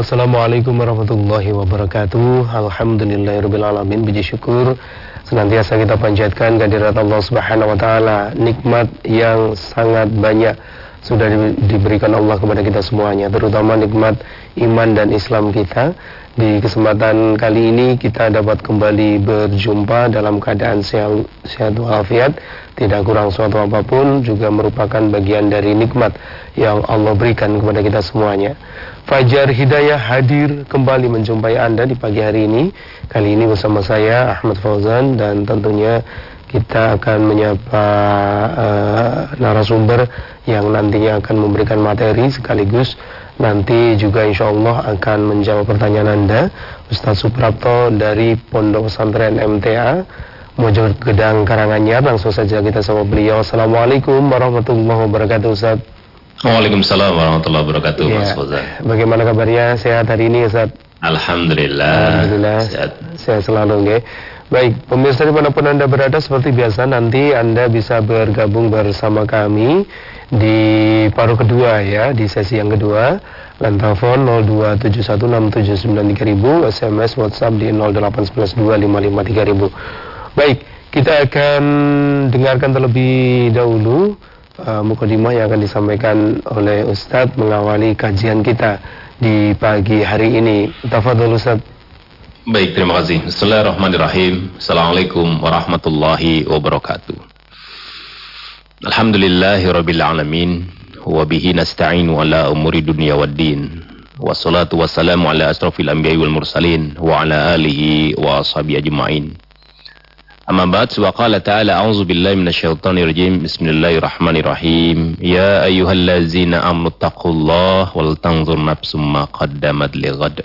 Assalamualaikum warahmatullahi wabarakatuh. Alhamdulillahirrahmanirrahim Puji syukur. Senantiasa kita panjatkan kehadirat Allah subhanahu wa ta'ala. Nikmat yang sangat banyak Sudah diberikan Allah kepada kita semuanya Terutama nikmat iman dan Islam kita. Di kesempatan kali ini kita dapat kembali berjumpa dalam keadaan sehat, sehat walafiat, tidak kurang suatu apa pun, juga merupakan bagian dari nikmat yang Allah berikan kepada kita semuanya. Fajar Hidayah hadir kembali menjumpai Anda di pagi hari ini. Kali ini bersama saya Ahmad Fauzan dan tentunya kita akan menyapa uh, narasumber yang nantinya akan memberikan materi sekaligus nanti juga insya Allah akan menjawab pertanyaan Anda. Ustaz Suprapto dari Pondok Pesantren MTA Mojok Gedang Karanganyar. Langsung saja kita sama beliau. Assalamualaikum warahmatullahi wabarakatuh Ustaz Waalaikumsalam warahmatullahi wabarakatuh ya. Mas Fauzan Bagaimana kabarnya sehat hari ini Ustaz Alhamdulillah Alhamdulillah sehat, sehat selalu okay. Baik, pemirsa di mana pun Anda berada seperti biasa nanti Anda bisa bergabung bersama kami di paruh kedua ya, di sesi yang kedua. Line telepon 02716793000, SMS WhatsApp di 08112553000. Baik, kita akan dengarkan terlebih dahulu uh, mukadimah yang akan disampaikan oleh Ustadz mengawali kajian kita di pagi hari ini. Tafadhol Ustadz. Baik, terima kasih. Bismillahirrahmanirrahim. Assalamualaikum warahmatullahi wabarakatuh. Alhamdulillahi rabbil alamin. Wa bihi nasta'inu ala umuri dunia wad din. Wassalatu wassalamu ala asrafil anbiya'i wal mursalin. Wa ala alihi wa ashabi ajma'in. Amma ba'd wa qala ta'ala a'udzu billahi minasyaitonir rajim. Bismillahirrahmanirrahim. Ya ayyuhallazina amanu taqullaha wal tanzur nafsum ma qaddamat lighad.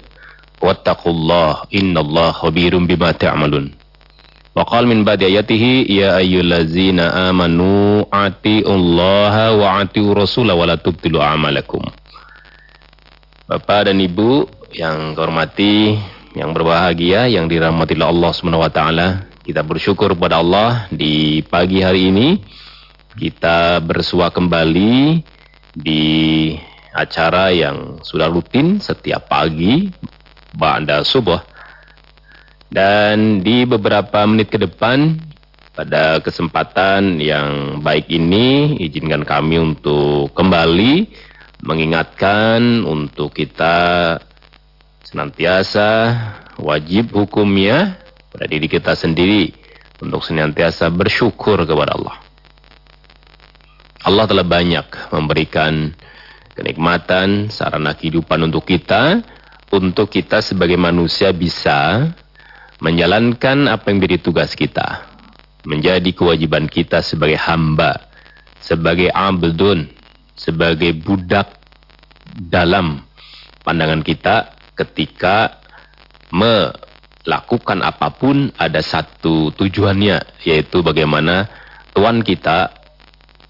wattaqullah innallaha khabirum bima ta'malun wa qala min ba'di ayatihi ya ayyuhallazina amanu atiullaha wa atiu rasula wa la tubtilu a'malakum Bapak dan Ibu yang hormati, yang berbahagia, yang dirahmati Allah Subhanahu wa taala, kita bersyukur kepada Allah di pagi hari ini kita bersua kembali di acara yang sudah rutin setiap pagi ba'da subuh. Dan di beberapa menit ke depan pada kesempatan yang baik ini izinkan kami untuk kembali mengingatkan untuk kita senantiasa wajib hukumnya pada diri kita sendiri untuk senantiasa bersyukur kepada Allah. Allah telah banyak memberikan kenikmatan, sarana kehidupan untuk kita untuk kita sebagai manusia bisa menjalankan apa yang menjadi tugas kita. Menjadi kewajiban kita sebagai hamba, sebagai abdun, sebagai budak dalam pandangan kita ketika melakukan apa pun ada satu tujuannya yaitu bagaimana Tuhan kita,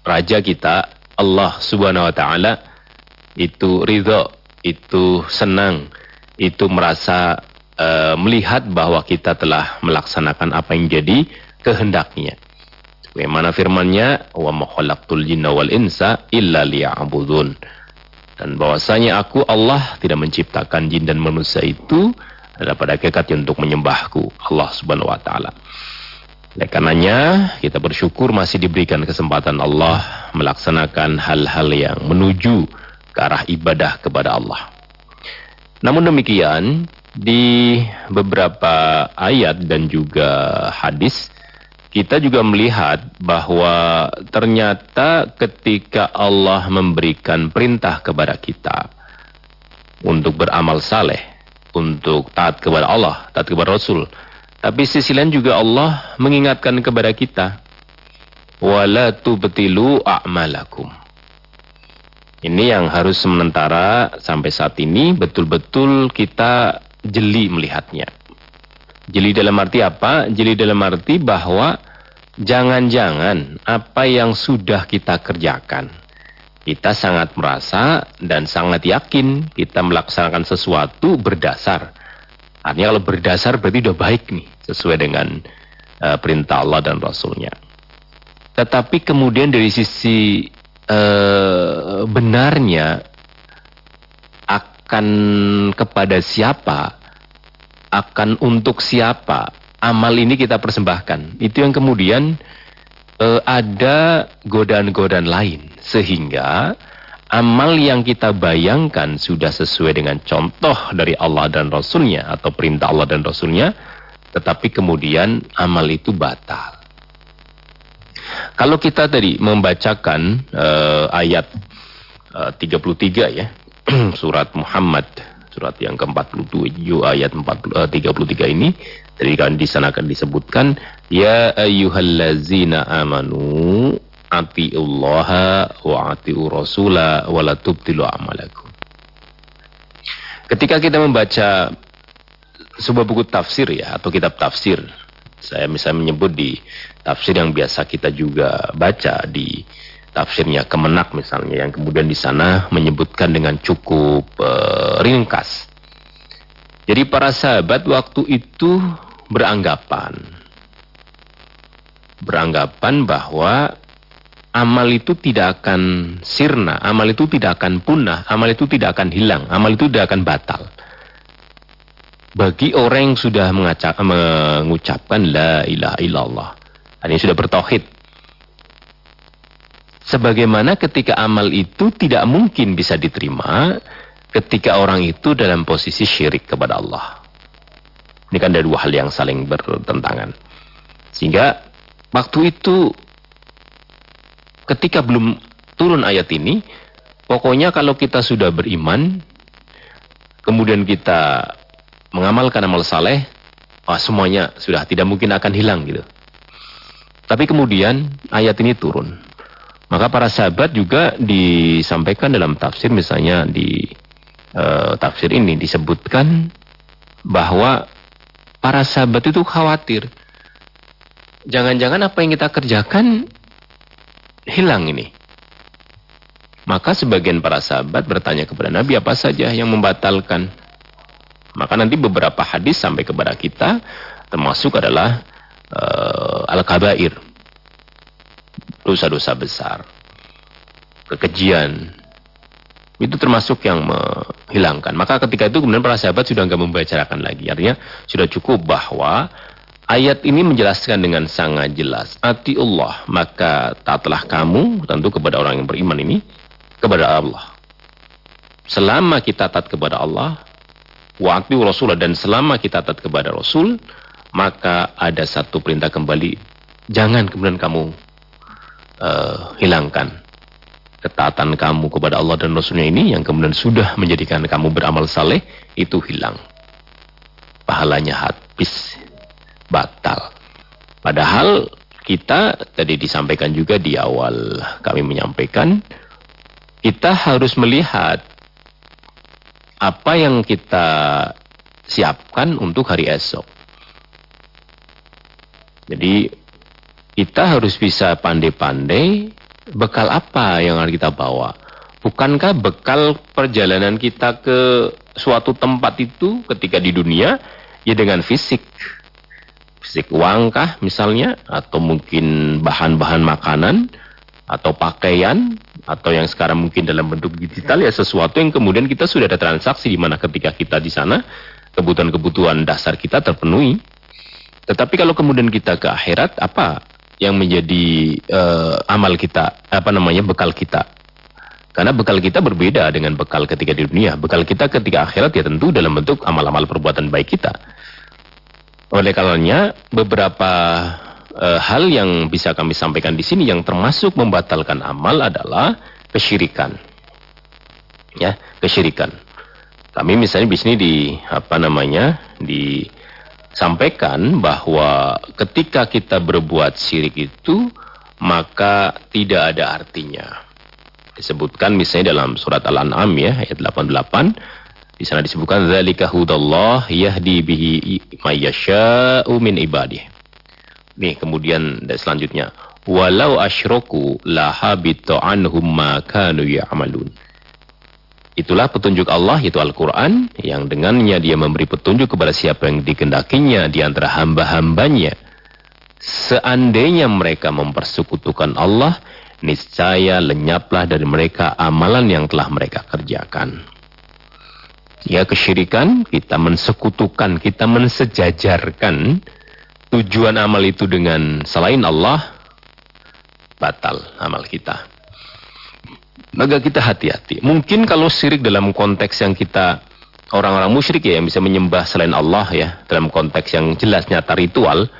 Raja kita, Allah subhanahu wa ta'ala itu ridho, itu senang, itu merasa uh, melihat bahwa kita telah melaksanakan apa yang jadi kehendaknya. Bagaimana firmannya, wa ma khalaqtul jinna wal insa illa liya'budun. Dan bahwasanya aku Allah tidak menciptakan jin dan manusia itu adalah pada untuk menyembahku Allah Subhanahu wa taala. Oleh karenanya kita bersyukur masih diberikan kesempatan Allah melaksanakan hal-hal yang menuju ke arah ibadah kepada Allah. Namun demikian, di beberapa ayat dan juga hadis, kita juga melihat bahwa ternyata ketika Allah memberikan perintah kepada kita untuk beramal saleh, untuk taat kepada Allah, taat kepada Rasul, tapi sisi lain juga Allah mengingatkan kepada kita, wala tubtilu a'malakum ini yang harus sementara sampai saat ini betul-betul kita jeli melihatnya. Jeli dalam arti apa? Jeli dalam arti bahwa jangan-jangan apa yang sudah kita kerjakan, kita sangat merasa dan sangat yakin kita melaksanakan sesuatu berdasar. Artinya kalau berdasar berarti sudah baik nih, sesuai dengan uh, perintah Allah dan Rasulnya. Tetapi kemudian dari sisi Eh, benarnya akan kepada siapa, akan untuk siapa amal ini kita persembahkan. Itu yang kemudian uh, ada godaan-godaan lain sehingga amal yang kita bayangkan sudah sesuai dengan contoh dari Allah dan Rasulnya atau perintah Allah dan Rasulnya, tetapi kemudian amal itu batal. Kalau kita tadi membacakan uh, ayat uh, 33 ya, surat Muhammad, surat yang ke-47 ayat 40, uh, 33 ini, tadi kan di sana akan disebutkan, Ya ayyuhallazina amanu atiullaha wa atiu rasula wa la tubtilu amalakum. Ketika kita membaca sebuah buku tafsir ya atau kitab tafsir, saya misalnya menyebut di tafsir yang biasa kita juga baca di tafsirnya Kemenak misalnya yang kemudian di sana menyebutkan dengan cukup uh, ringkas. Jadi para sahabat waktu itu beranggapan beranggapan bahwa amal itu tidak akan sirna, amal itu tidak akan punah, amal itu tidak akan hilang, amal itu tidak akan batal. Bagi orang yang sudah mengacap, mengucapkan la ilaha illallah, ini sudah bertauhid. Sebagaimana ketika amal itu tidak mungkin bisa diterima ketika orang itu dalam posisi syirik kepada Allah. Ini kan ada dua hal yang saling bertentangan. Sehingga waktu itu ketika belum turun ayat ini, pokoknya kalau kita sudah beriman, kemudian kita mengamalkan amal saleh, wah semuanya sudah tidak mungkin akan hilang gitu. Tapi kemudian ayat ini turun. Maka para sahabat juga disampaikan dalam tafsir misalnya di uh, tafsir ini disebutkan bahwa para sahabat itu khawatir. Jangan-jangan apa yang kita kerjakan hilang ini. Maka sebagian para sahabat bertanya kepada Nabi apa saja yang membatalkan. Maka nanti beberapa hadis sampai kepada kita termasuk adalah uh, al-kabair. Dosa-dosa besar. Kekejian. Itu termasuk yang menghilangkan. Maka ketika itu kemudian para sahabat sudah enggak membicarakan lagi. Artinya sudah cukup bahwa Ayat ini menjelaskan dengan sangat jelas. Ati Allah, maka taatlah kamu, tentu kepada orang yang beriman ini, kepada Allah. Selama kita taat kepada Allah, wa Rasulullah, dan selama kita taat kepada Rasul, maka ada satu perintah kembali, jangan kemudian kamu uh, hilangkan ketaatan kamu kepada Allah dan Rasulnya ini, yang kemudian sudah menjadikan kamu beramal saleh, itu hilang. Pahalanya habis batal. Padahal kita tadi disampaikan juga di awal kami menyampaikan kita harus melihat apa yang kita siapkan untuk hari esok. Jadi kita harus bisa pandai-pandai bekal apa yang harus kita bawa. Bukankah bekal perjalanan kita ke suatu tempat itu ketika di dunia ya dengan fisik fisik uang kah misalnya atau mungkin bahan-bahan makanan atau pakaian atau yang sekarang mungkin dalam bentuk digital ya sesuatu yang kemudian kita sudah ada transaksi di mana ketika kita di sana kebutuhan-kebutuhan dasar kita terpenuhi. Tetapi kalau kemudian kita ke akhirat apa yang menjadi uh, amal kita apa namanya bekal kita? Karena bekal kita berbeda dengan bekal ketika di dunia. Bekal kita ketika akhirat ya tentu dalam bentuk amal-amal perbuatan baik kita. Oleh karenanya beberapa e, hal yang bisa kami sampaikan di sini yang termasuk membatalkan amal adalah kesyirikan. Ya, kesyirikan. Kami misalnya di sini di apa namanya? disampaikan bahwa ketika kita berbuat syirik itu maka tidak ada artinya. Disebutkan misalnya dalam surat Al-An'am ya ayat 88 di sana disebutkan zalika hudallah yahdi bihi mayyasha'u min ibadih. Nih kemudian selanjutnya walau asyraku la habita anhum ma kanu ya'malun. Itulah petunjuk Allah yaitu Al-Qur'an yang dengannya dia memberi petunjuk kepada siapa yang dikendakinya di antara hamba-hambanya. Seandainya mereka mempersekutukan Allah, niscaya lenyaplah dari mereka amalan yang telah mereka kerjakan. Ya kesyirikan, kita mensekutukan, kita mensejajarkan tujuan amal itu dengan selain Allah, batal amal kita. Maka kita hati-hati. Mungkin kalau syirik dalam konteks yang kita orang-orang musyrik ya yang bisa menyembah selain Allah ya dalam konteks yang jelas nyata ritual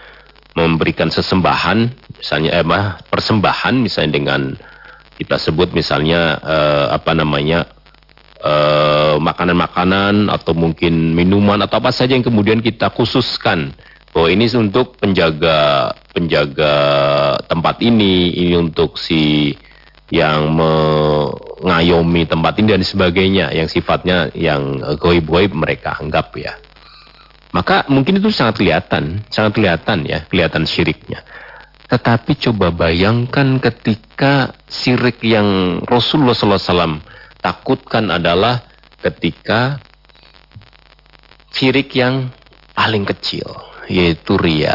memberikan sesembahan misalnya eh, persembahan misalnya dengan kita sebut misalnya eh, apa namanya makanan-makanan atau mungkin minuman atau apa saja yang kemudian kita khususkan bahwa ini untuk penjaga penjaga tempat ini, ini untuk si yang mengayomi tempat ini dan sebagainya yang sifatnya yang goib-goib mereka anggap ya. Maka mungkin itu sangat kelihatan, sangat kelihatan ya, kelihatan syiriknya. Tetapi coba bayangkan ketika syirik yang Rasulullah SAW takutkan adalah ketika syirik yang paling kecil, yaitu ria.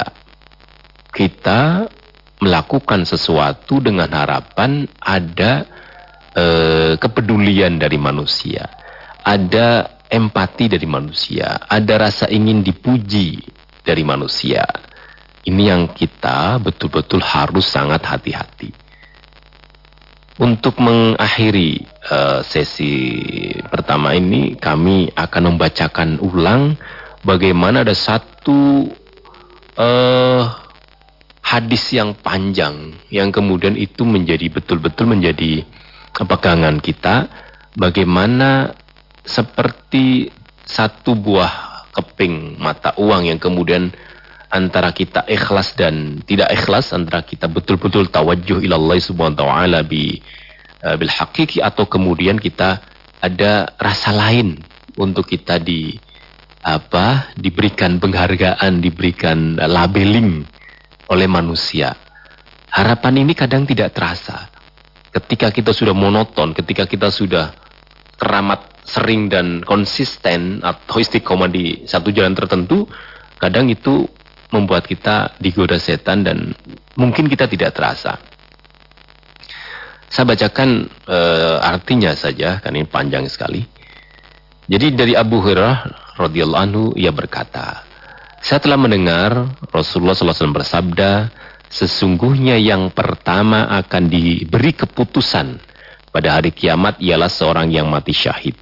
Kita melakukan sesuatu dengan harapan ada eh, kepedulian dari manusia, ada empati dari manusia, ada rasa ingin dipuji dari manusia. Ini yang kita betul-betul harus sangat hati-hati. Untuk mengakhiri uh, sesi pertama ini, kami akan membacakan ulang bagaimana ada satu uh, hadis yang panjang yang kemudian itu menjadi betul-betul menjadi pegangan kita. Bagaimana seperti satu buah keping mata uang yang kemudian antara kita ikhlas dan tidak ikhlas antara kita betul-betul tawajuh ilallah subhanahu wa ta'ala bi uh, bil hakiki atau kemudian kita ada rasa lain untuk kita di apa diberikan penghargaan diberikan labeling oleh manusia. Harapan ini kadang tidak terasa. Ketika kita sudah monoton ketika kita sudah teramat sering dan konsisten atau istiqomah di satu jalan tertentu kadang itu membuat kita digoda setan dan mungkin kita tidak terasa. Saya bacakan e, artinya saja, karena ini panjang sekali. Jadi dari Abu Hurairah radhiyallahu anhu ia berkata, saya telah mendengar Rasulullah SAW bersabda, sesungguhnya yang pertama akan diberi keputusan pada hari kiamat ialah seorang yang mati syahid.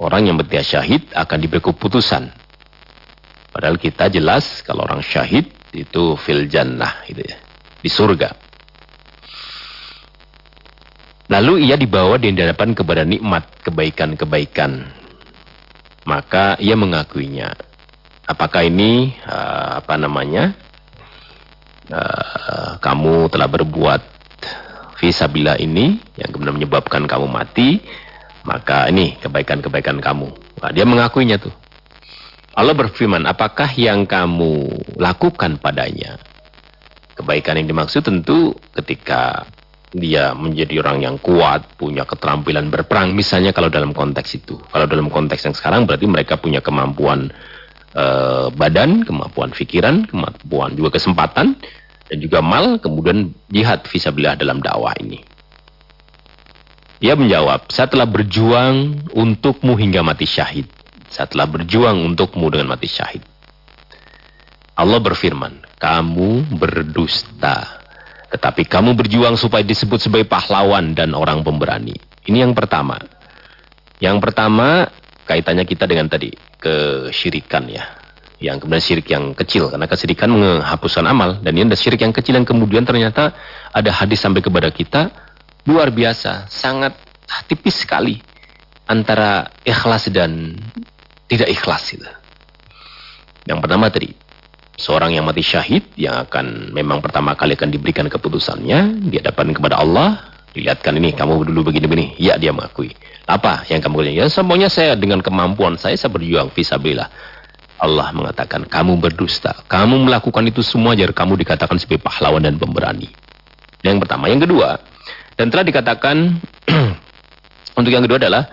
Orang yang mati syahid akan diberi keputusan Padahal kita jelas kalau orang syahid itu fil jannah gitu ya. Di surga. Lalu ia dibawa di hadapan kepada nikmat kebaikan-kebaikan. Maka ia mengakuinya. Apakah ini uh, apa namanya? Uh, kamu telah berbuat visabila ini yang kemudian menyebabkan kamu mati, maka ini kebaikan-kebaikan kamu. Nah, dia mengakuinya tuh. Allah berfirman, apakah yang kamu lakukan padanya? Kebaikan yang dimaksud tentu ketika dia menjadi orang yang kuat, punya keterampilan berperang, misalnya kalau dalam konteks itu. Kalau dalam konteks yang sekarang berarti mereka punya kemampuan uh, badan, kemampuan pikiran, kemampuan juga kesempatan, dan juga mal, kemudian jihad visabilillah dalam dakwah ini. Dia menjawab, saya telah berjuang untukmu hingga mati syahid. Saya telah berjuang untukmu dengan mati syahid. Allah berfirman, kamu berdusta. Tetapi kamu berjuang supaya disebut sebagai pahlawan dan orang pemberani. Ini yang pertama. Yang pertama, kaitannya kita dengan tadi, kesyirikan ya. Yang kemudian syirik yang kecil, karena kesyirikan menghapuskan amal. Dan ini ada syirik yang kecil yang kemudian ternyata ada hadis sampai kepada kita, luar biasa, sangat tipis sekali antara ikhlas dan tidak ikhlas itu. Yang pertama tadi, seorang yang mati syahid yang akan memang pertama kali akan diberikan keputusannya di hadapan kepada Allah, dilihatkan ini kamu dulu begini-begini. Ya dia mengakui. Apa yang kamu kerjakan? Ya semuanya saya dengan kemampuan saya saya berjuang fisabilillah. Allah mengatakan kamu berdusta. Kamu melakukan itu semua agar kamu dikatakan sebagai pahlawan dan pemberani. Yang pertama, yang kedua, dan telah dikatakan untuk yang kedua adalah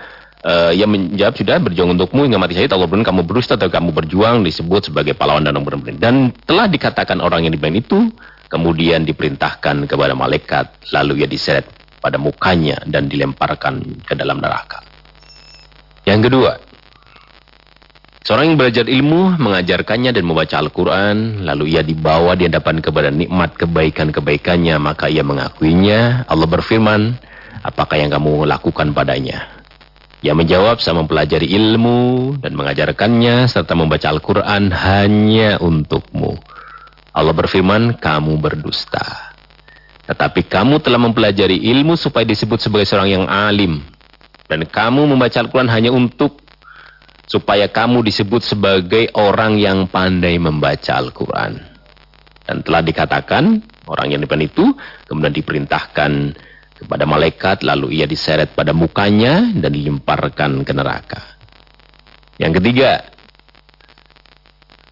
uh, yang menjawab sudah berjuang untukmu hingga mati syahid Allah berfirman kamu berusaha atau kamu berjuang disebut sebagai pahlawan dan orang dan telah dikatakan orang yang dibayang itu kemudian diperintahkan kepada malaikat lalu ia diseret pada mukanya dan dilemparkan ke dalam neraka yang kedua Seorang yang belajar ilmu, mengajarkannya dan membaca Al-Quran, lalu ia dibawa di hadapan kepada nikmat kebaikan-kebaikannya, maka ia mengakuinya. Allah berfirman, apakah yang kamu lakukan padanya? Ia menjawab, saya mempelajari ilmu dan mengajarkannya, serta membaca Al-Quran hanya untukmu. Allah berfirman, kamu berdusta. Tetapi kamu telah mempelajari ilmu supaya disebut sebagai seorang yang alim. Dan kamu membaca Al-Quran hanya untuk supaya kamu disebut sebagai orang yang pandai membaca Al-Quran. Dan telah dikatakan, orang yang depan itu kemudian diperintahkan kepada malaikat, lalu ia diseret pada mukanya dan dilemparkan ke neraka. Yang ketiga,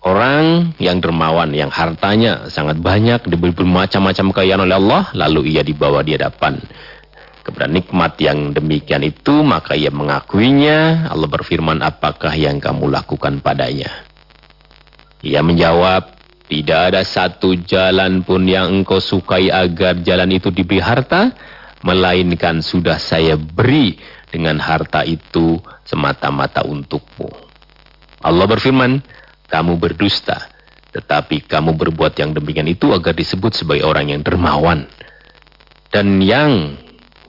orang yang dermawan, yang hartanya sangat banyak, diberi bermacam-macam kekayaan oleh Allah, lalu ia dibawa di hadapan kepada nikmat yang demikian itu, maka ia mengakuinya. Allah berfirman, apakah yang kamu lakukan padanya? Ia menjawab, tidak ada satu jalan pun yang engkau sukai agar jalan itu diberi harta, melainkan sudah saya beri dengan harta itu semata-mata untukmu. Allah berfirman, kamu berdusta, tetapi kamu berbuat yang demikian itu agar disebut sebagai orang yang dermawan. Dan yang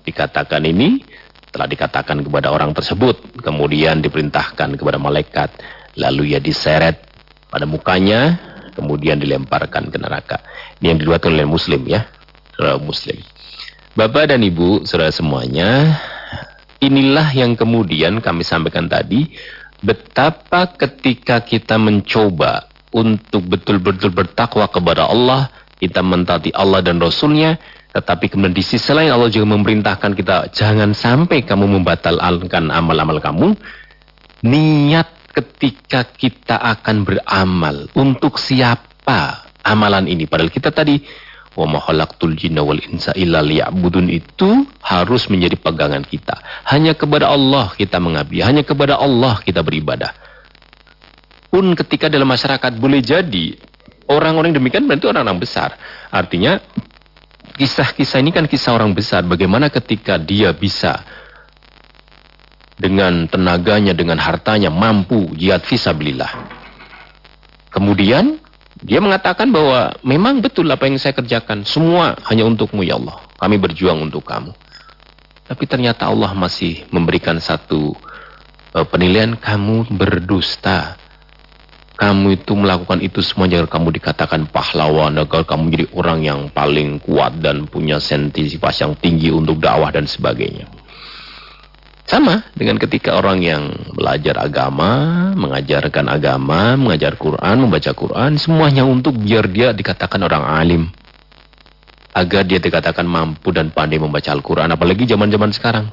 dikatakan ini telah dikatakan kepada orang tersebut. Kemudian diperintahkan kepada malaikat. Lalu ia diseret pada mukanya. Kemudian dilemparkan ke neraka. Ini yang diluatkan oleh muslim ya. Muslim. Bapak dan ibu, saudara semuanya. Inilah yang kemudian kami sampaikan tadi. Betapa ketika kita mencoba untuk betul-betul bertakwa kepada Allah. Kita mentaati Allah dan Rasulnya. Tetapi kemudian di sisi lain Allah juga memerintahkan kita jangan sampai kamu membatalkan amal-amal kamu. Niat ketika kita akan beramal untuk siapa amalan ini? Padahal kita tadi wa ma jinna wal insa illa liya'budun itu harus menjadi pegangan kita. Hanya kepada Allah kita mengabdi, hanya kepada Allah kita beribadah. Pun ketika dalam masyarakat boleh jadi orang-orang demikian berarti orang-orang besar. Artinya kisah-kisah ini kan kisah orang besar. Bagaimana ketika dia bisa dengan tenaganya, dengan hartanya mampu jihad visabilillah. Kemudian dia mengatakan bahwa memang betul apa yang saya kerjakan. Semua hanya untukmu ya Allah. Kami berjuang untuk kamu. Tapi ternyata Allah masih memberikan satu uh, penilaian kamu berdusta kamu itu melakukan itu semua agar kamu dikatakan pahlawan, agar kamu jadi orang yang paling kuat dan punya sensitivitas yang tinggi untuk dakwah dan sebagainya. Sama dengan ketika orang yang belajar agama, mengajarkan agama, mengajar Quran, membaca Quran, semuanya untuk biar dia dikatakan orang alim. Agar dia dikatakan mampu dan pandai membaca Al-Quran, apalagi zaman-zaman sekarang.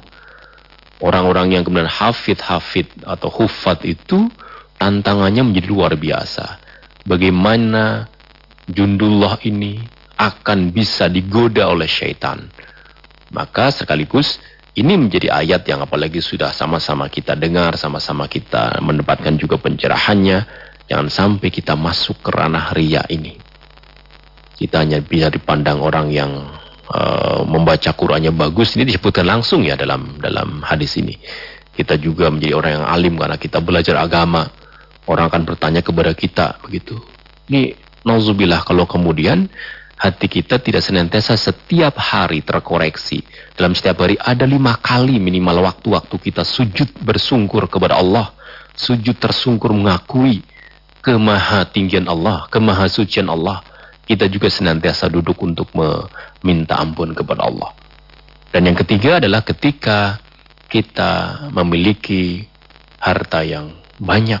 Orang-orang yang kemudian hafid-hafid atau hufat itu tantangannya menjadi luar biasa. Bagaimana Jundullah ini akan bisa digoda oleh syaitan. Maka sekaligus ini menjadi ayat yang apalagi sudah sama-sama kita dengar, sama-sama kita mendapatkan juga pencerahannya. Jangan sampai kita masuk ke ranah ria ini. Kita hanya bisa dipandang orang yang uh, membaca Qurannya bagus. Ini disebutkan langsung ya dalam dalam hadis ini. Kita juga menjadi orang yang alim karena kita belajar agama Orang akan bertanya kepada kita begitu. Ini nauzubillah kalau kemudian hati kita tidak senantiasa setiap hari terkoreksi. Dalam setiap hari ada lima kali minimal waktu-waktu kita sujud bersungkur kepada Allah. Sujud tersungkur mengakui kemahatinggian Allah, kemahasucian Allah. Kita juga senantiasa duduk untuk meminta ampun kepada Allah. Dan yang ketiga adalah ketika kita memiliki harta yang banyak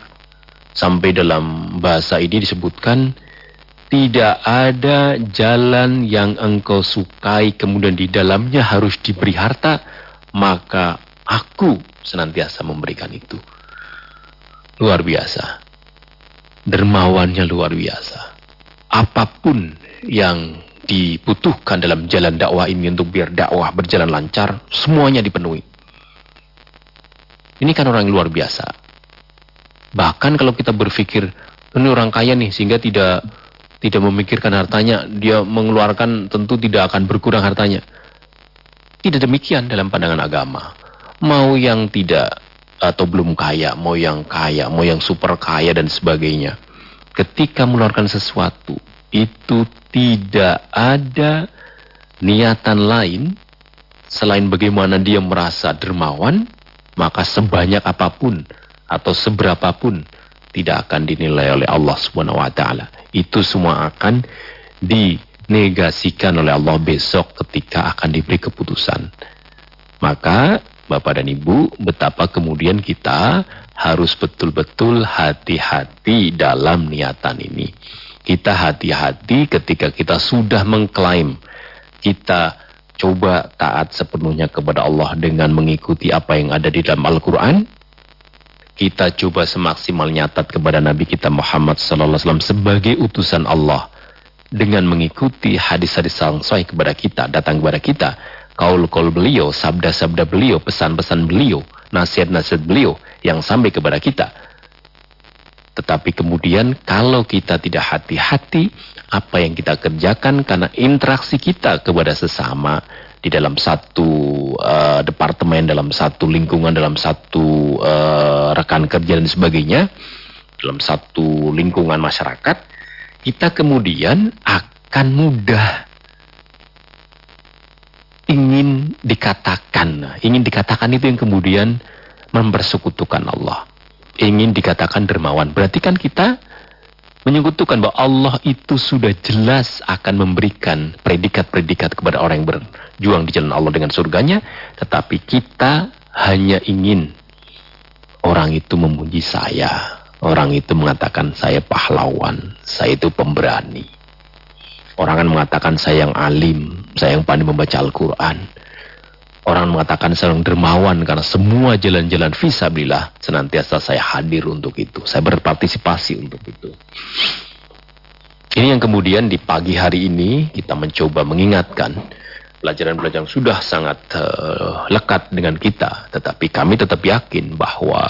Sampai dalam bahasa ini disebutkan tidak ada jalan yang engkau sukai kemudian di dalamnya harus diberi harta, maka aku senantiasa memberikan itu. Luar biasa. Dermawannya luar biasa. Apa pun yang dibutuhkan dalam jalan dakwah ini untuk biar dakwah berjalan lancar, semuanya dipenuhi. Ini kan orang yang luar biasa. Bahkan kalau kita berpikir ini orang kaya nih sehingga tidak tidak memikirkan hartanya, dia mengeluarkan tentu tidak akan berkurang hartanya. Tidak demikian dalam pandangan agama. Mau yang tidak atau belum kaya, mau yang kaya, mau yang super kaya dan sebagainya. Ketika mengeluarkan sesuatu, itu tidak ada niatan lain selain bagaimana dia merasa dermawan, maka sebanyak apa pun atau seberapapun tidak akan dinilai oleh Allah Subhanahu wa taala. Itu semua akan dinegasikan oleh Allah besok ketika akan diberi keputusan. Maka Bapak dan Ibu, betapa kemudian kita harus betul-betul hati-hati dalam niatan ini. Kita hati-hati ketika kita sudah mengklaim kita coba taat sepenuhnya kepada Allah dengan mengikuti apa yang ada di dalam Al-Quran. Kita coba semaksimal nyatat kepada Nabi kita Muhammad SAW sebagai utusan Allah dengan mengikuti hadis-hadis yang sahih kepada kita, datang kepada kita kaul-kaul beliau, sabda-sabda beliau, pesan-pesan beliau, nasihat-nasihat beliau yang sampai kepada kita. Tetapi kemudian kalau kita tidak hati-hati, apa yang kita kerjakan karena interaksi kita kepada sesama di dalam satu uh, departemen, dalam satu lingkungan, dalam satu uh, rekan kerja dan sebagainya, dalam satu lingkungan masyarakat, kita kemudian akan mudah ingin dikatakan. Ingin dikatakan itu yang kemudian mempersekutukan Allah. Ingin dikatakan dermawan. Berarti kan kita menyekutukan bahwa Allah itu sudah jelas akan memberikan predikat-predikat kepada orang yang berjuang di jalan Allah dengan surganya. Tetapi kita hanya ingin orang itu memuji saya. Orang itu mengatakan saya pahlawan, saya itu pemberani. Orang akan mengatakan saya yang alim, saya yang pandai membaca Al-Quran. Orang mengatakan saya yang dermawan karena semua jalan-jalan visabilillah senantiasa saya hadir untuk itu. Saya berpartisipasi untuk itu. Ini yang kemudian di pagi hari ini kita mencoba mengingatkan pelajaran-pelajaran sudah sangat uh, lekat dengan kita. Tetapi kami tetap yakin bahwa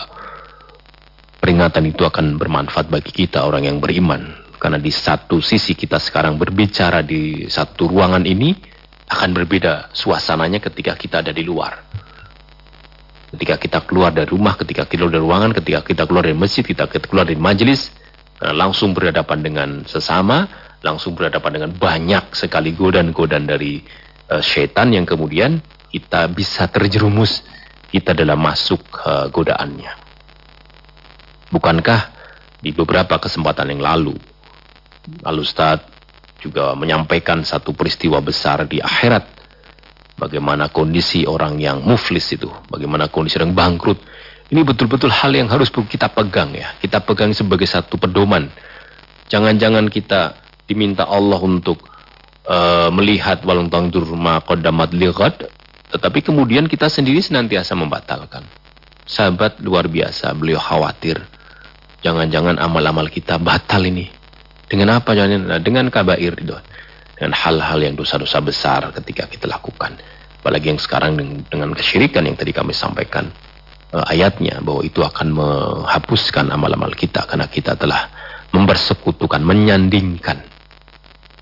peringatan itu akan bermanfaat bagi kita orang yang beriman karena di satu sisi kita sekarang berbicara di satu ruangan ini akan berbeda suasananya ketika kita ada di luar. Ketika kita keluar dari rumah, ketika kita keluar dari ruangan, ketika kita keluar dari masjid, kita keluar dari majelis, eh, langsung berhadapan dengan sesama, langsung berhadapan dengan banyak sekali godaan-godaan dari uh, yang kemudian kita bisa terjerumus kita dalam masuk uh, godaannya. Bukankah di beberapa kesempatan yang lalu Al Ustaz juga menyampaikan satu peristiwa besar di akhirat. Bagaimana kondisi orang yang muflis itu, bagaimana kondisi orang bangkrut. Ini betul-betul hal yang harus kita pegang ya. Kita pegang sebagai satu pedoman. Jangan-jangan kita diminta Allah untuk uh, melihat walung tangdur ma qaddamat lighad, tetapi kemudian kita sendiri senantiasa membatalkan. Sahabat luar biasa, beliau khawatir. Jangan-jangan amal-amal kita batal ini. Dengan apa? Nah, dengan kabair itu. Dengan hal-hal yang dosa-dosa besar ketika kita lakukan. Apalagi yang sekarang dengan kesyirikan yang tadi kami sampaikan uh, ayatnya bahwa itu akan menghapuskan amal-amal kita karena kita telah mempersekutukan, menyandingkan.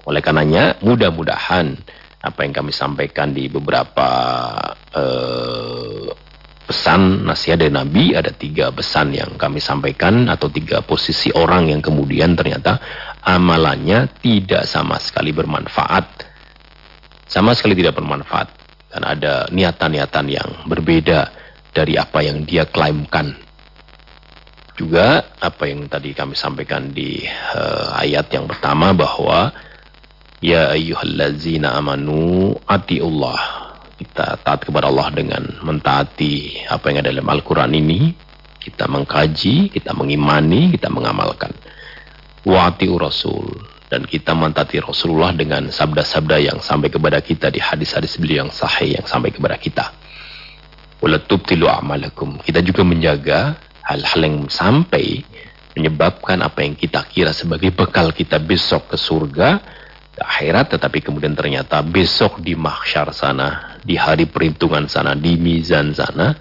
Oleh karenanya, mudah-mudahan apa yang kami sampaikan di beberapa uh, pesan nasihat dari Nabi ada tiga pesan yang kami sampaikan atau tiga posisi orang yang kemudian ternyata amalannya tidak sama sekali bermanfaat. Sama sekali tidak bermanfaat. Karena ada niatan-niatan yang berbeda dari apa yang dia klaimkan. Juga apa yang tadi kami sampaikan di uh, ayat yang pertama bahwa ya ayyuhallazina amanu atiullah kita taat kepada Allah dengan mentaati apa yang ada dalam Al-Quran ini, kita mengkaji, kita mengimani, kita mengamalkan. Wa'ati Rasul dan kita mentaati Rasulullah dengan sabda-sabda yang sampai kepada kita di hadis-hadis beliau yang sahih yang sampai kepada kita. Walatubtilu amalakum. Kita juga menjaga hal-hal yang sampai menyebabkan apa yang kita kira sebagai bekal kita besok ke surga akhirat tetapi kemudian ternyata besok di mahsyar sana di hari perhitungan sana di mizan sana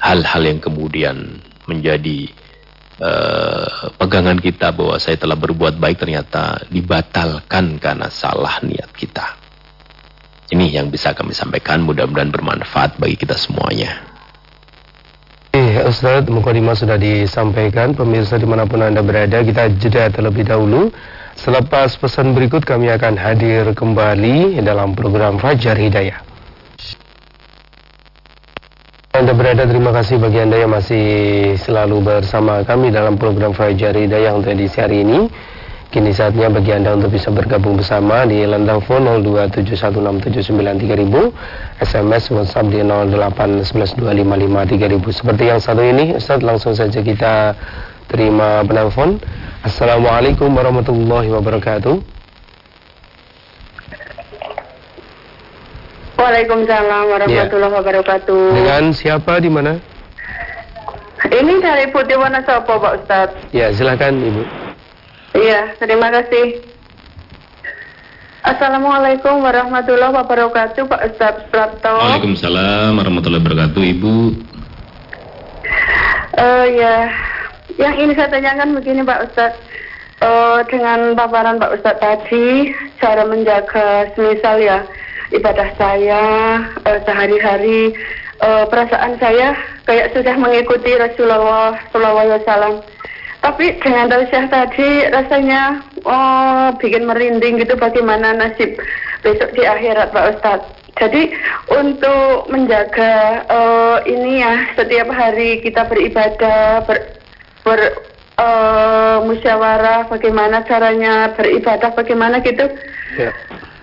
hal-hal yang kemudian menjadi uh, pegangan kita bahwa saya telah berbuat baik ternyata dibatalkan karena salah niat kita ini yang bisa kami sampaikan mudah-mudahan bermanfaat bagi kita semuanya Ustaz, Mukadimah sudah disampaikan. Pemirsa di mana pun Anda berada, kita jeda terlebih dahulu. Selepas pesan berikut kami akan hadir kembali dalam program Fajar Hidayah. Anda berada, terima kasih bagi Anda yang masih selalu bersama kami dalam program Fajar Hidayah untuk edisi hari ini. Kini saatnya bagi Anda untuk bisa bergabung bersama di line telepon 02716793000, SMS WhatsApp di 08112553000. Seperti yang satu ini, Ustaz langsung saja kita terima penelpon. Assalamualaikum warahmatullahi wabarakatuh. Waalaikumsalam warahmatullahi ya. wabarakatuh. Dengan siapa di mana? Ini dari Putih Wonosobo, Pak Ustaz. Ya, silakan Ibu. Iya, terima kasih. Assalamualaikum warahmatullahi wabarakatuh, Pak Ustadz Prapto. Waalaikumsalam warahmatullahi wabarakatuh, Ibu. Uh, ya, yang ini saya tanyakan begini, Pak Ustadz. Uh, dengan paparan Pak Ustadz tadi, cara menjaga semisal ya ibadah saya uh, sehari-hari, uh, perasaan saya kayak sudah mengikuti Rasulullah SAW tapi dengan tausiah tadi rasanya oh, bikin merinding gitu bagaimana nasib besok di akhirat Pak Ustadz. Jadi untuk menjaga uh, ini ya setiap hari kita beribadah ber, ber uh, musyawarah bagaimana caranya beribadah bagaimana gitu. Ya.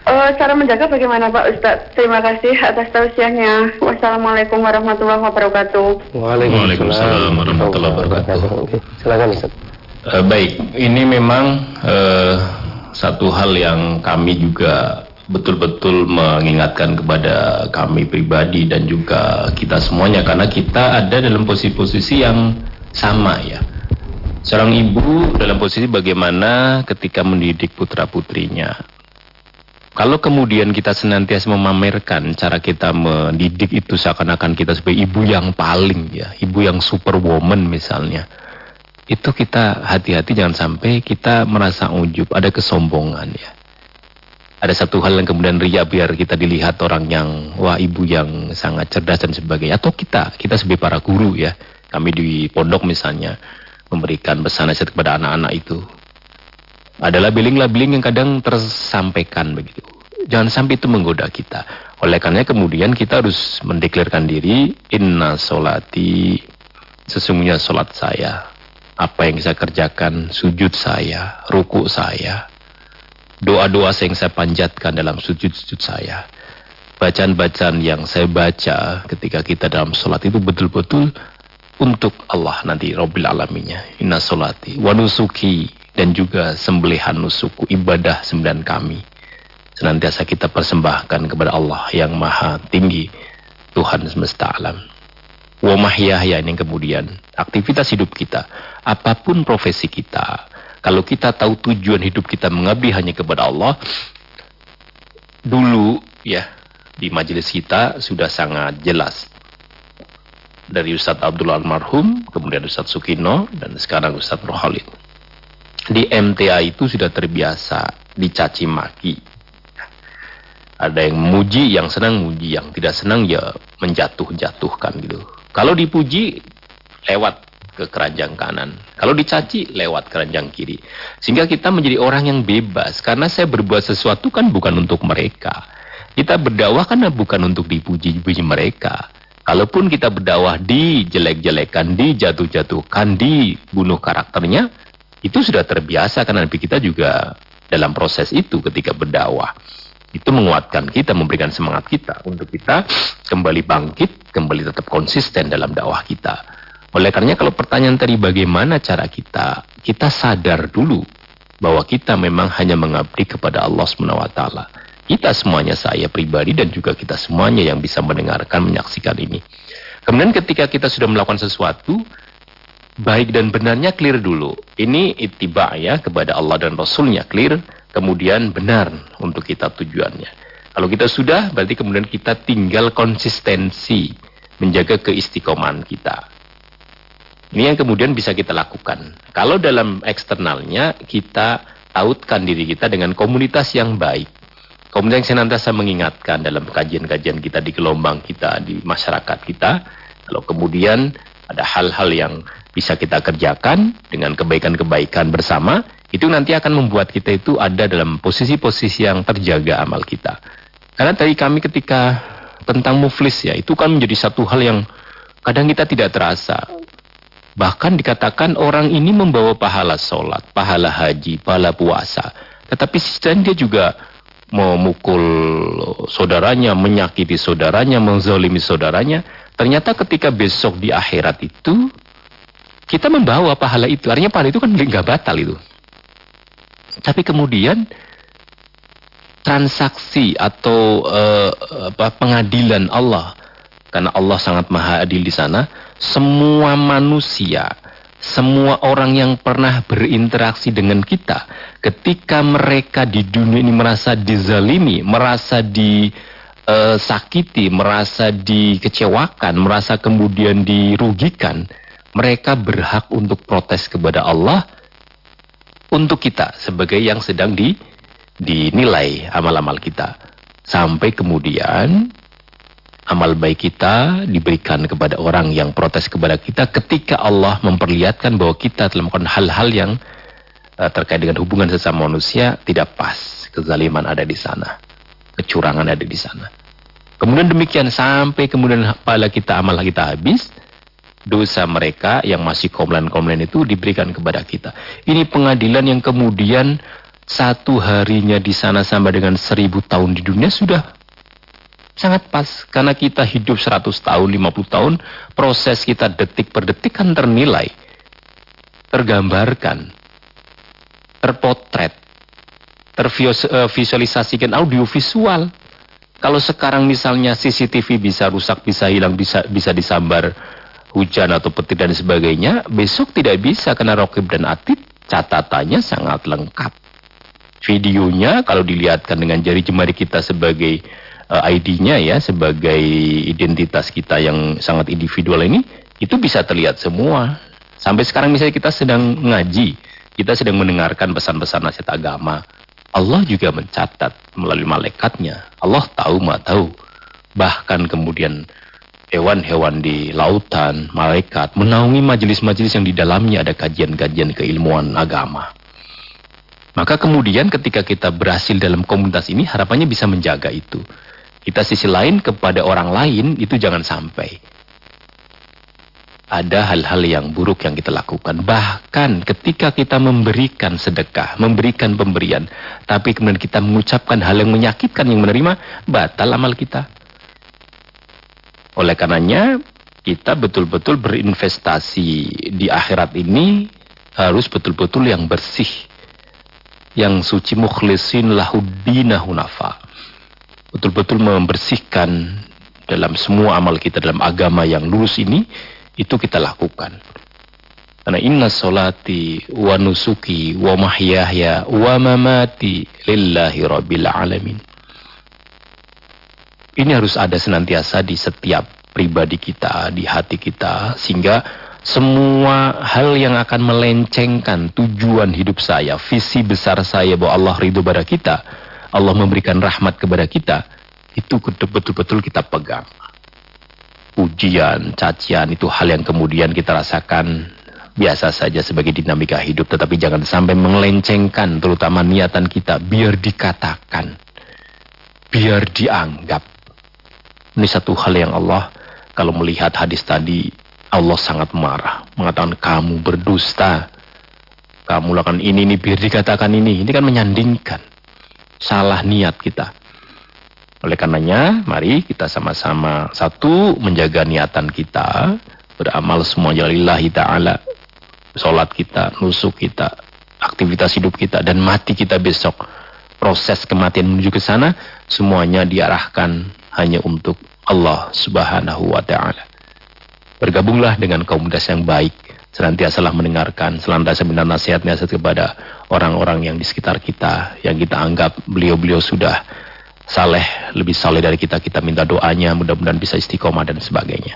Uh, cara menjaga bagaimana Pak Ustadz? Terima kasih atas tausiahnya. Wassalamualaikum warahmatullahi wabarakatuh. Waalaikumsalam warahmatullahi wabarakatuh. Silakan Ustaz. Uh, baik, ini memang uh, satu hal yang kami juga betul-betul mengingatkan kepada kami pribadi dan juga kita semuanya karena kita ada dalam posisi-posisi yang sama ya. Seorang ibu dalam posisi bagaimana ketika mendidik putra-putrinya kalau kemudian kita senantiasa memamerkan cara kita mendidik itu seakan-akan kita sebagai ibu yang paling ya, ibu yang superwoman misalnya. Itu kita hati-hati jangan sampai kita merasa ujub, ada kesombongan ya. Ada satu hal yang kemudian ria biar kita dilihat orang yang wah ibu yang sangat cerdas dan sebagainya. Atau kita, kita sebagai para guru ya. Kami di pondok misalnya memberikan pesan nasihat kepada anak-anak itu adalah labeling-labeling yang kadang tersampaikan begitu. Jangan sampai itu menggoda kita. Oleh karena kemudian kita harus mendeklarkan diri, inna solati, sesungguhnya solat saya. Apa yang saya kerjakan, sujud saya, ruku saya, doa-doa yang saya panjatkan dalam sujud-sujud saya. Bacaan-bacaan yang saya baca ketika kita dalam solat itu betul-betul untuk Allah nanti Rabbil Alaminnya. Inna solati, wanusuki, dan juga sembelihan nusuku ibadah sembilan kami senantiasa kita persembahkan kepada Allah yang maha tinggi Tuhan semesta alam wa mahyaya ini kemudian aktivitas hidup kita apa pun profesi kita kalau kita tahu tujuan hidup kita mengabdi hanya kepada Allah dulu ya di majelis kita sudah sangat jelas dari Ustadz Abdul Almarhum, kemudian Ustadz Sukino, dan sekarang Ustadz Rohalid di MTA itu sudah terbiasa dicaci maki. Ada yang muji, yang senang muji, yang tidak senang ya menjatuh-jatuhkan gitu. Kalau dipuji lewat ke keranjang kanan. Kalau dicaci lewat keranjang kiri. Sehingga kita menjadi orang yang bebas karena saya berbuat sesuatu kan bukan untuk mereka. Kita berdakwah karena bukan untuk dipuji-puji mereka. Kalaupun kita berdakwah dijelek-jelekan, dijatuh-jatuhkan, dibunuh karakternya, itu sudah terbiasa karena Nabi kita juga dalam proses itu ketika berdakwah. Itu menguatkan kita, memberikan semangat kita untuk kita kembali bangkit, kembali tetap konsisten dalam dakwah kita. Oleh karenanya kalau pertanyaan tadi bagaimana cara kita, kita sadar dulu bahwa kita memang hanya mengabdi kepada Allah SWT. Kita semuanya, saya pribadi dan juga kita semuanya yang bisa mendengarkan, menyaksikan ini. Kemudian ketika kita sudah melakukan sesuatu, baik dan benarnya clear dulu. Ini ittiba ya kepada Allah dan Rasulnya clear, kemudian benar untuk kita tujuannya. Kalau kita sudah, berarti kemudian kita tinggal konsistensi menjaga keistiqomahan kita. Ini yang kemudian bisa kita lakukan. Kalau dalam eksternalnya kita tautkan diri kita dengan komunitas yang baik. Yang senantiasa mengingatkan dalam kajian-kajian kita di gelombang kita, di masyarakat kita. Kalau kemudian Ada hal-hal yang bisa kita kerjakan dengan kebaikan-kebaikan bersama, itu nanti akan membuat kita itu ada dalam posisi-posisi yang terjaga amal kita. Karena tadi kami ketika tentang muflis ya, itu kan menjadi satu hal yang kadang kita tidak terasa. Bahkan dikatakan orang ini membawa pahala sholat, pahala haji, pahala puasa. Tetapi sisi dia juga memukul saudaranya, menyakiti saudaranya, menzolimi saudaranya. Ternyata ketika besok di akhirat itu, kita membawa pahala itu. Artinya pahala itu kan nggak batal itu. Tapi kemudian transaksi atau uh, pengadilan Allah karena Allah sangat maha adil di sana, semua manusia, semua orang yang pernah berinteraksi dengan kita, ketika mereka di dunia ini merasa dizalimi, merasa disakiti, merasa dikecewakan, merasa kemudian dirugikan, mereka berhak untuk protes kepada Allah untuk kita sebagai yang sedang di, dinilai amal-amal kita. Sampai kemudian amal baik kita diberikan kepada orang yang protes kepada kita ketika Allah memperlihatkan bahwa kita telah melakukan hal-hal yang uh, terkait dengan hubungan sesama manusia tidak pas. Kezaliman ada di sana. Kecurangan ada di sana. Kemudian demikian sampai kemudian pala kita amal kita habis, dosa mereka yang masih komplain-komplain itu diberikan kepada kita. Ini pengadilan yang kemudian satu harinya di sana sama dengan seribu tahun di dunia sudah Sangat pas karena kita hidup 100 tahun, 50 tahun, proses kita detik per detik kan ternilai, tergambarkan, terpotret, tervisualisasikan audio visual. Kalau sekarang misalnya CCTV bisa rusak, bisa hilang, bisa bisa disambar hujan atau petir dan sebagainya, besok tidak bisa karena Rokib dan Atid catatannya sangat lengkap. Videonya kalau dilihatkan dengan jari jemari kita sebagai uh, eh, ID-nya ya sebagai identitas kita yang sangat individual ini itu bisa terlihat semua. Sampai sekarang misalnya kita sedang ngaji, kita sedang mendengarkan pesan-pesan nasihat agama. Allah juga mencatat melalui malaikatnya. Allah tahu, ma tahu. Bahkan kemudian hewan-hewan di lautan, malaikat, menaungi majelis-majelis yang di dalamnya ada kajian-kajian keilmuan agama. Maka kemudian ketika kita berhasil dalam komunitas ini, harapannya bisa menjaga itu. Kita sisi lain kepada orang lain itu jangan sampai. Ada hal-hal yang buruk yang kita lakukan. Bahkan ketika kita memberikan sedekah, memberikan pemberian. Tapi kemudian kita mengucapkan hal yang menyakitkan yang menerima, batal amal kita. Oleh karenanya, kita betul-betul berinvestasi di akhirat ini harus betul-betul yang bersih. Yang suci mukhlisin lahuddina hunafa betul-betul membersihkan dalam semua amal kita dalam agama yang lurus ini itu kita lakukan. Karena inna solati wa nusuki wa mahyahya wa mamati lillahi rabbil alamin. Ini harus ada senantiasa di setiap pribadi kita, di hati kita, sehingga semua hal yang akan melencengkan tujuan hidup saya, visi besar saya bahwa Allah ridho pada kita, Allah memberikan rahmat kepada kita, itu betul-betul kita pegang. Ujian, cacian itu hal yang kemudian kita rasakan biasa saja sebagai dinamika hidup. Tetapi jangan sampai melencengkan terutama niatan kita biar dikatakan. Biar dianggap. Ini satu hal yang Allah kalau melihat hadis tadi Allah sangat marah. Mengatakan kamu berdusta. Kamu lakukan ini, ini biar dikatakan ini. Ini kan menyandingkan salah niat kita. Oleh karenanya, mari kita sama-sama satu menjaga niatan kita, beramal semua lillahi ta'ala, sholat kita, nusuk kita, aktivitas hidup kita, dan mati kita besok. Proses kematian menuju ke sana, semuanya diarahkan hanya untuk Allah subhanahu wa ta'ala. Bergabunglah dengan komunitas yang baik, senantiasalah mendengarkan, senantiasa mendengar nasihat-nasihat kepada orang-orang yang di sekitar kita, yang kita anggap beliau-beliau sudah saleh, lebih saleh dari kita, kita minta doanya, mudah-mudahan bisa istiqomah dan sebagainya.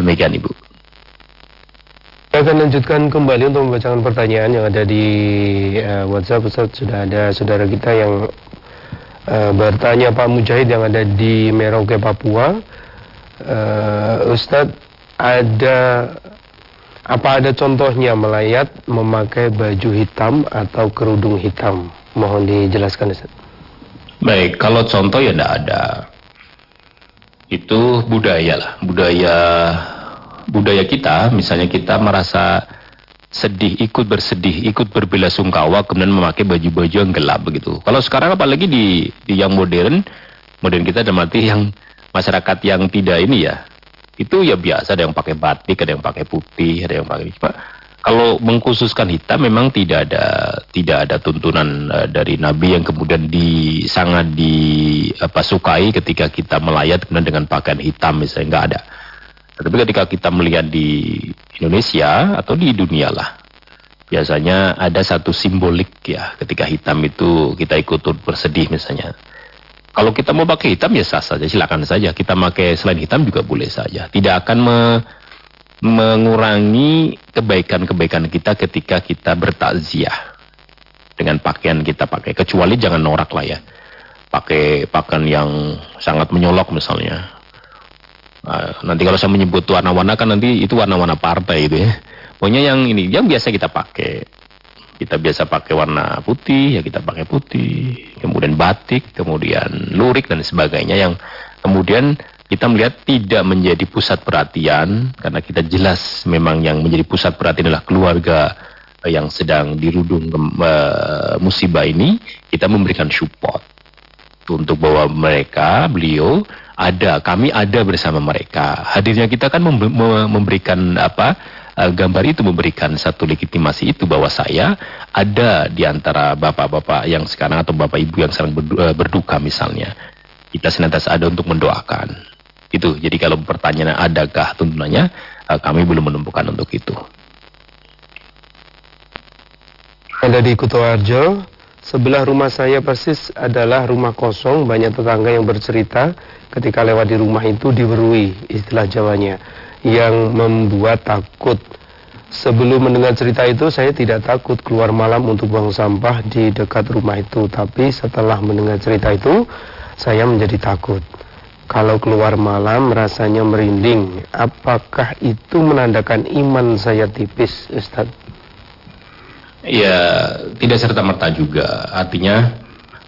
Demikian Ibu. Saya akan lanjutkan kembali untuk membacakan pertanyaan yang ada di uh, WhatsApp. Ustaz, sudah ada saudara kita yang uh, bertanya Pak Mujahid yang ada di Merauke, Papua. Uh, Ustadz, ada Apa ada contohnya melayat memakai baju hitam atau kerudung hitam? Mohon dijelaskan Ustaz. Baik, kalau contoh ya tidak ada. Itu budaya lah, budaya budaya kita, misalnya kita merasa sedih, ikut bersedih, ikut berbela sungkawa, kemudian memakai baju-baju yang gelap begitu. Kalau sekarang apalagi di, di yang modern, modern kita ada mati yang masyarakat yang tidak ini ya, itu ya biasa ada yang pakai batik, ada yang pakai putih, ada yang pakai apa kalau mengkhususkan hitam memang tidak ada tidak ada tuntunan uh, dari Nabi yang kemudian di sangat di apa sukai ketika kita melayat kemudian dengan pakaian hitam misalnya nggak ada. Tapi ketika kita melihat di Indonesia atau di dunia lah, biasanya ada satu simbolik ya ketika hitam itu kita ikut bersedih misalnya. Kalau kita mau pakai hitam ya sah saja, silakan saja. Kita pakai selain hitam juga boleh saja. Tidak akan me, mengurangi kebaikan-kebaikan kita ketika kita bertakziah dengan pakaian kita pakai. Kecuali jangan norak lah ya. Pakai pakaian yang sangat menyolok misalnya. Nah, nanti kalau saya menyebut warna-warna kan nanti itu warna-warna partai itu ya. Pokoknya yang ini yang biasa kita pakai kita biasa pakai warna putih ya kita pakai putih. Kemudian batik kemudian lurik dan sebagainya yang kemudian kita melihat tidak menjadi pusat perhatian karena kita jelas memang yang menjadi pusat perhatian adalah keluarga yang sedang dirudung uh, musibah ini. Kita memberikan support untuk bahwa mereka beliau ada kami ada bersama mereka. Hadirnya kita kan memberikan apa uh, gambar itu memberikan satu legitimasi itu bahwa saya ada di antara bapak-bapak yang sekarang atau bapak ibu yang sedang eh, berduka misalnya kita senantiasa ada untuk mendoakan itu. Jadi kalau pertanyaan adakah tuntunannya, uh, kami belum menemukan untuk itu. Ada di Kuto Arjo, sebelah rumah saya persis adalah rumah kosong, banyak tetangga yang bercerita ketika lewat di rumah itu diberui, istilah Jawanya, yang membuat takut. Sebelum mendengar cerita itu, saya tidak takut keluar malam untuk buang sampah di dekat rumah itu. Tapi setelah mendengar cerita itu, saya menjadi takut. Kalau keluar malam rasanya merinding. Apakah itu menandakan iman saya tipis, Ustaz? Ya, tidak serta-merta juga. Artinya,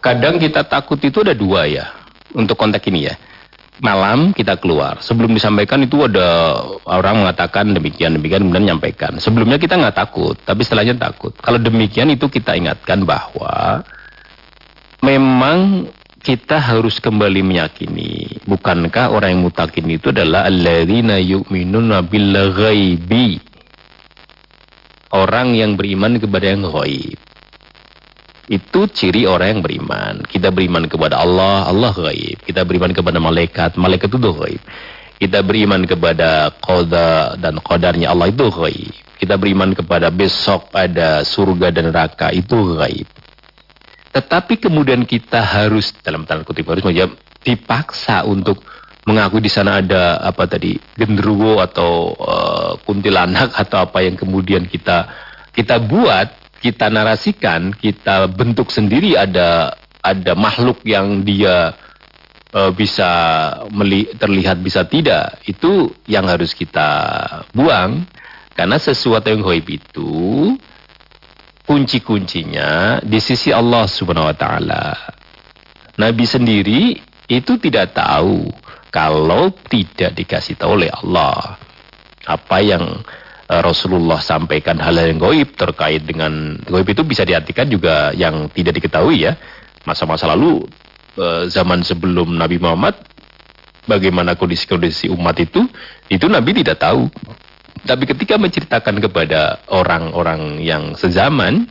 kadang kita takut itu ada dua ya. Untuk konteks ini ya. Malam kita keluar. Sebelum disampaikan itu ada orang mengatakan demikian, demikian, kemudian menyampaikan. Sebelumnya kita nggak takut, tapi setelahnya takut. Kalau demikian itu kita ingatkan bahwa memang kita harus kembali meyakini bukankah orang yang mutakin itu adalah alladzina yu'minuna bil ghaibi orang yang beriman kepada yang ghaib itu ciri orang yang beriman. Kita beriman kepada Allah Allah ghaib kita beriman kepada malaikat malaikat itu ghaib kita beriman kepada qada dan qadarnya Allah itu ghaib kita beriman kepada besok ada surga dan neraka itu ghaib tetapi kemudian kita harus dalam tanda kutip harus menjawab dipaksa untuk mengaku di sana ada apa tadi genderuwo atau uh, kuntilanak atau apa yang kemudian kita kita buat, kita narasikan, kita bentuk sendiri ada ada makhluk yang dia uh, bisa meli terlihat bisa tidak. Itu yang harus kita buang karena sesuatu yang goib itu kunci-kuncinya di sisi Allah Subhanahu wa taala. Nabi sendiri itu tidak tahu kalau tidak dikasih tahu oleh Allah apa yang Rasulullah sampaikan hal yang goib terkait dengan goib itu bisa diartikan juga yang tidak diketahui ya masa-masa lalu eh, zaman sebelum Nabi Muhammad bagaimana kondisi-kondisi umat itu itu Nabi tidak tahu tapi ketika menceritakan kepada orang-orang yang sezaman,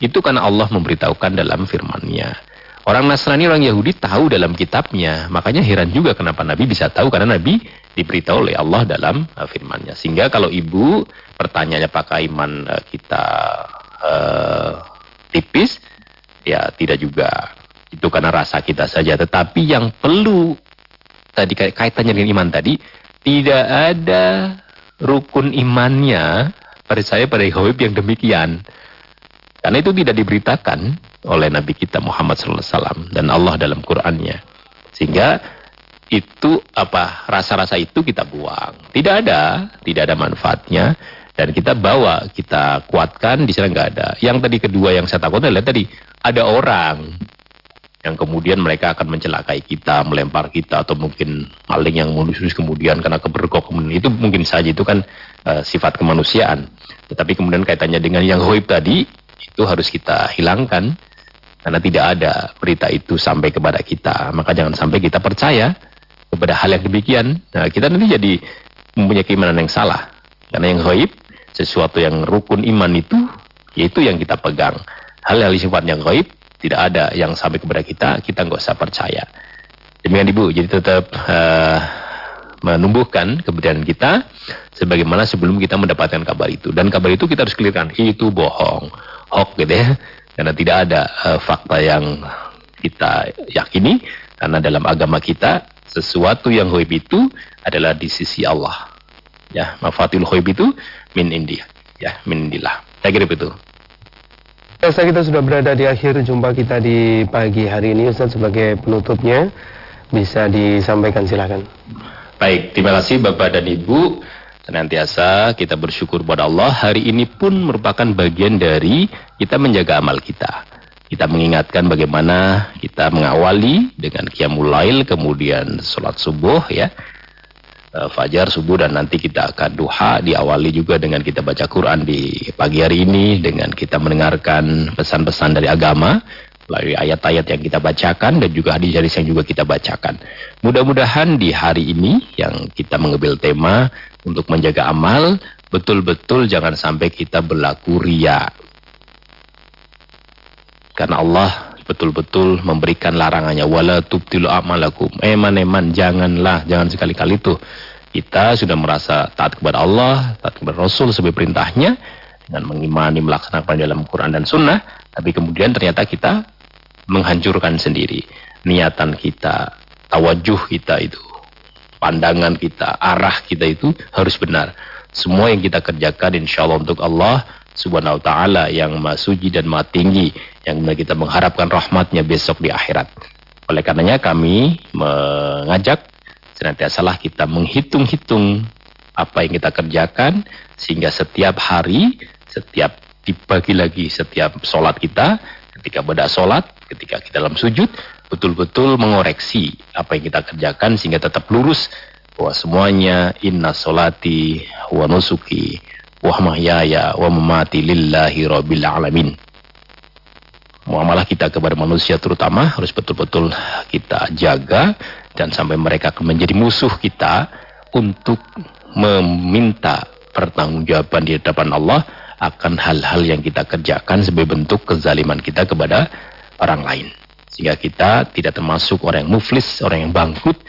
itu karena Allah memberitahukan dalam firman-Nya. Orang Nasrani, orang Yahudi tahu dalam kitabnya. Makanya heran juga kenapa Nabi bisa tahu. Karena Nabi diberitahu oleh Allah dalam uh, firman-Nya. Sehingga kalau ibu pertanyaannya apakah iman uh, kita uh, tipis, ya tidak juga. Itu karena rasa kita saja. Tetapi yang perlu tadi kaitannya dengan iman tadi, tidak ada rukun imannya percaya pada Yahweh yang demikian. Karena itu tidak diberitakan oleh Nabi kita Muhammad SAW dan Allah dalam Qur'annya. Sehingga itu apa rasa-rasa itu kita buang. Tidak ada, tidak ada manfaatnya. dan kita bawa, kita kuatkan di sana nggak ada. Yang tadi kedua yang saya takut adalah tadi ada orang yang kemudian mereka akan mencelakai kita, melempar kita atau mungkin maling yang menusuk kemudian karena keberkok kemudian itu mungkin saja itu kan uh, sifat kemanusiaan. Tetapi kemudian kaitannya dengan yang hoib tadi itu harus kita hilangkan karena tidak ada berita itu sampai kepada kita. Maka jangan sampai kita percaya kepada hal yang demikian. Nah, kita nanti jadi mempunyai keimanan yang salah. Karena yang hoib sesuatu yang rukun iman itu yaitu yang kita pegang. Hal-hal sifatnya gaib tidak ada yang sampai kepada kita, kita nggak usah percaya. Demikian Ibu, jadi tetap uh, menumbuhkan keberanian kita sebagaimana sebelum kita mendapatkan kabar itu. Dan kabar itu kita harus clearkan, itu bohong, hoax gitu ya. Karena tidak ada uh, fakta yang kita yakini, karena dalam agama kita sesuatu yang hoib itu adalah di sisi Allah. Ya, mafatil hoib itu min indi ya min indillah saya kira begitu Saya kita sudah berada di akhir jumpa kita di pagi hari ini Ustaz sebagai penutupnya bisa disampaikan silakan. Baik, terima kasih Bapak dan Ibu. Senantiasa kita bersyukur kepada Allah. Hari ini pun merupakan bagian dari kita menjaga amal kita. Kita mengingatkan bagaimana kita mengawali dengan qiyamul lail, kemudian sholat subuh ya uh, fajar, subuh dan nanti kita akan duha diawali juga dengan kita baca Quran di pagi hari ini dengan kita mendengarkan pesan-pesan dari agama melalui ayat-ayat yang kita bacakan dan juga hadis-hadis yang juga kita bacakan. Mudah-mudahan di hari ini yang kita mengambil tema untuk menjaga amal betul-betul jangan sampai kita berlaku ria. Karena Allah betul-betul memberikan larangannya. Wala tubtilu amalakum. Eman-eman janganlah jangan sekali-kali itu. Kita sudah merasa taat kepada Allah taat kepada Rasul sebagai perintahnya dengan mengimani melaksanakan dalam Quran dan Sunnah. Tapi kemudian ternyata kita menghancurkan sendiri. Niatan kita tawajuh kita itu pandangan kita arah kita itu harus benar. Semua yang kita kerjakan insya Allah untuk Allah subhanahu wa ta'ala yang maha dan maha tinggi yang kita mengharapkan rahmatnya besok di akhirat oleh karenanya kami mengajak senantiasalah kita menghitung-hitung apa yang kita kerjakan sehingga setiap hari setiap dibagi lagi setiap sholat kita ketika beda sholat ketika kita dalam sujud betul-betul mengoreksi apa yang kita kerjakan sehingga tetap lurus bahwa semuanya inna solati wa nusuki wa mahyaya wa mamati lillahi rabbil alamin. Muamalah kita kepada manusia terutama harus betul-betul kita jaga dan sampai mereka menjadi musuh kita untuk meminta pertanggungjawaban di hadapan Allah akan hal-hal yang kita kerjakan sebagai bentuk kezaliman kita kepada orang lain. Sehingga kita tidak termasuk orang yang muflis, orang yang bangkrut,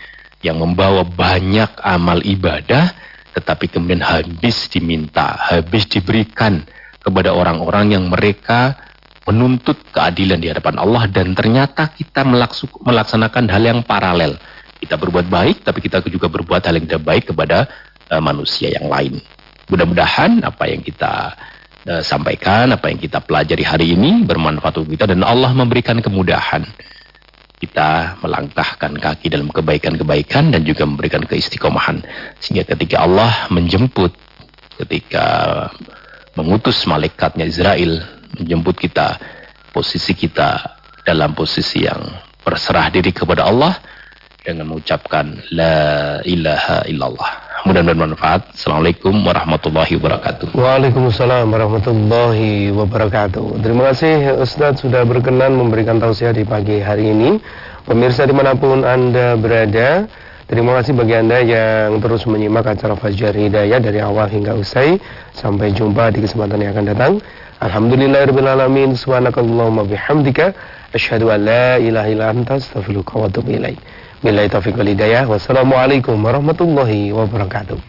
yang membawa banyak amal ibadah, tetapi kemudian habis diminta, habis diberikan kepada orang-orang yang mereka menuntut keadilan di hadapan Allah dan ternyata kita melaksanakan hal yang paralel. Kita berbuat baik, tapi kita juga berbuat hal yang tidak baik kepada uh, manusia yang lain. Mudah-mudahan apa yang kita uh, sampaikan, apa yang kita pelajari hari ini bermanfaat untuk kita dan Allah memberikan kemudahan kita melangkahkan kaki dalam kebaikan-kebaikan dan juga memberikan keistiqomahan sehingga ketika Allah menjemput ketika mengutus malaikatnya Israel menjemput kita posisi kita dalam posisi yang berserah diri kepada Allah dengan mengucapkan la ilaha illallah Mudah-mudahan bermanfaat. Assalamualaikum warahmatullahi wabarakatuh. Waalaikumsalam warahmatullahi wabarakatuh. Terima kasih Ustadz sudah berkenan memberikan tausiah di pagi hari ini. Pemirsa di mana pun Anda berada, terima kasih bagi Anda yang terus menyimak acara Fajar Hidayah dari awal hingga usai. Sampai jumpa di kesempatan yang akan datang. Alhamdulillahirrahmanirrahim. Subhanakallahumma bihamdika. Asyhadu an la ilaha illa anta astaghfiruka wa atubu ilaik. Billahi taufiq wal hidayah. Wassalamualaikum warahmatullahi wabarakatuh.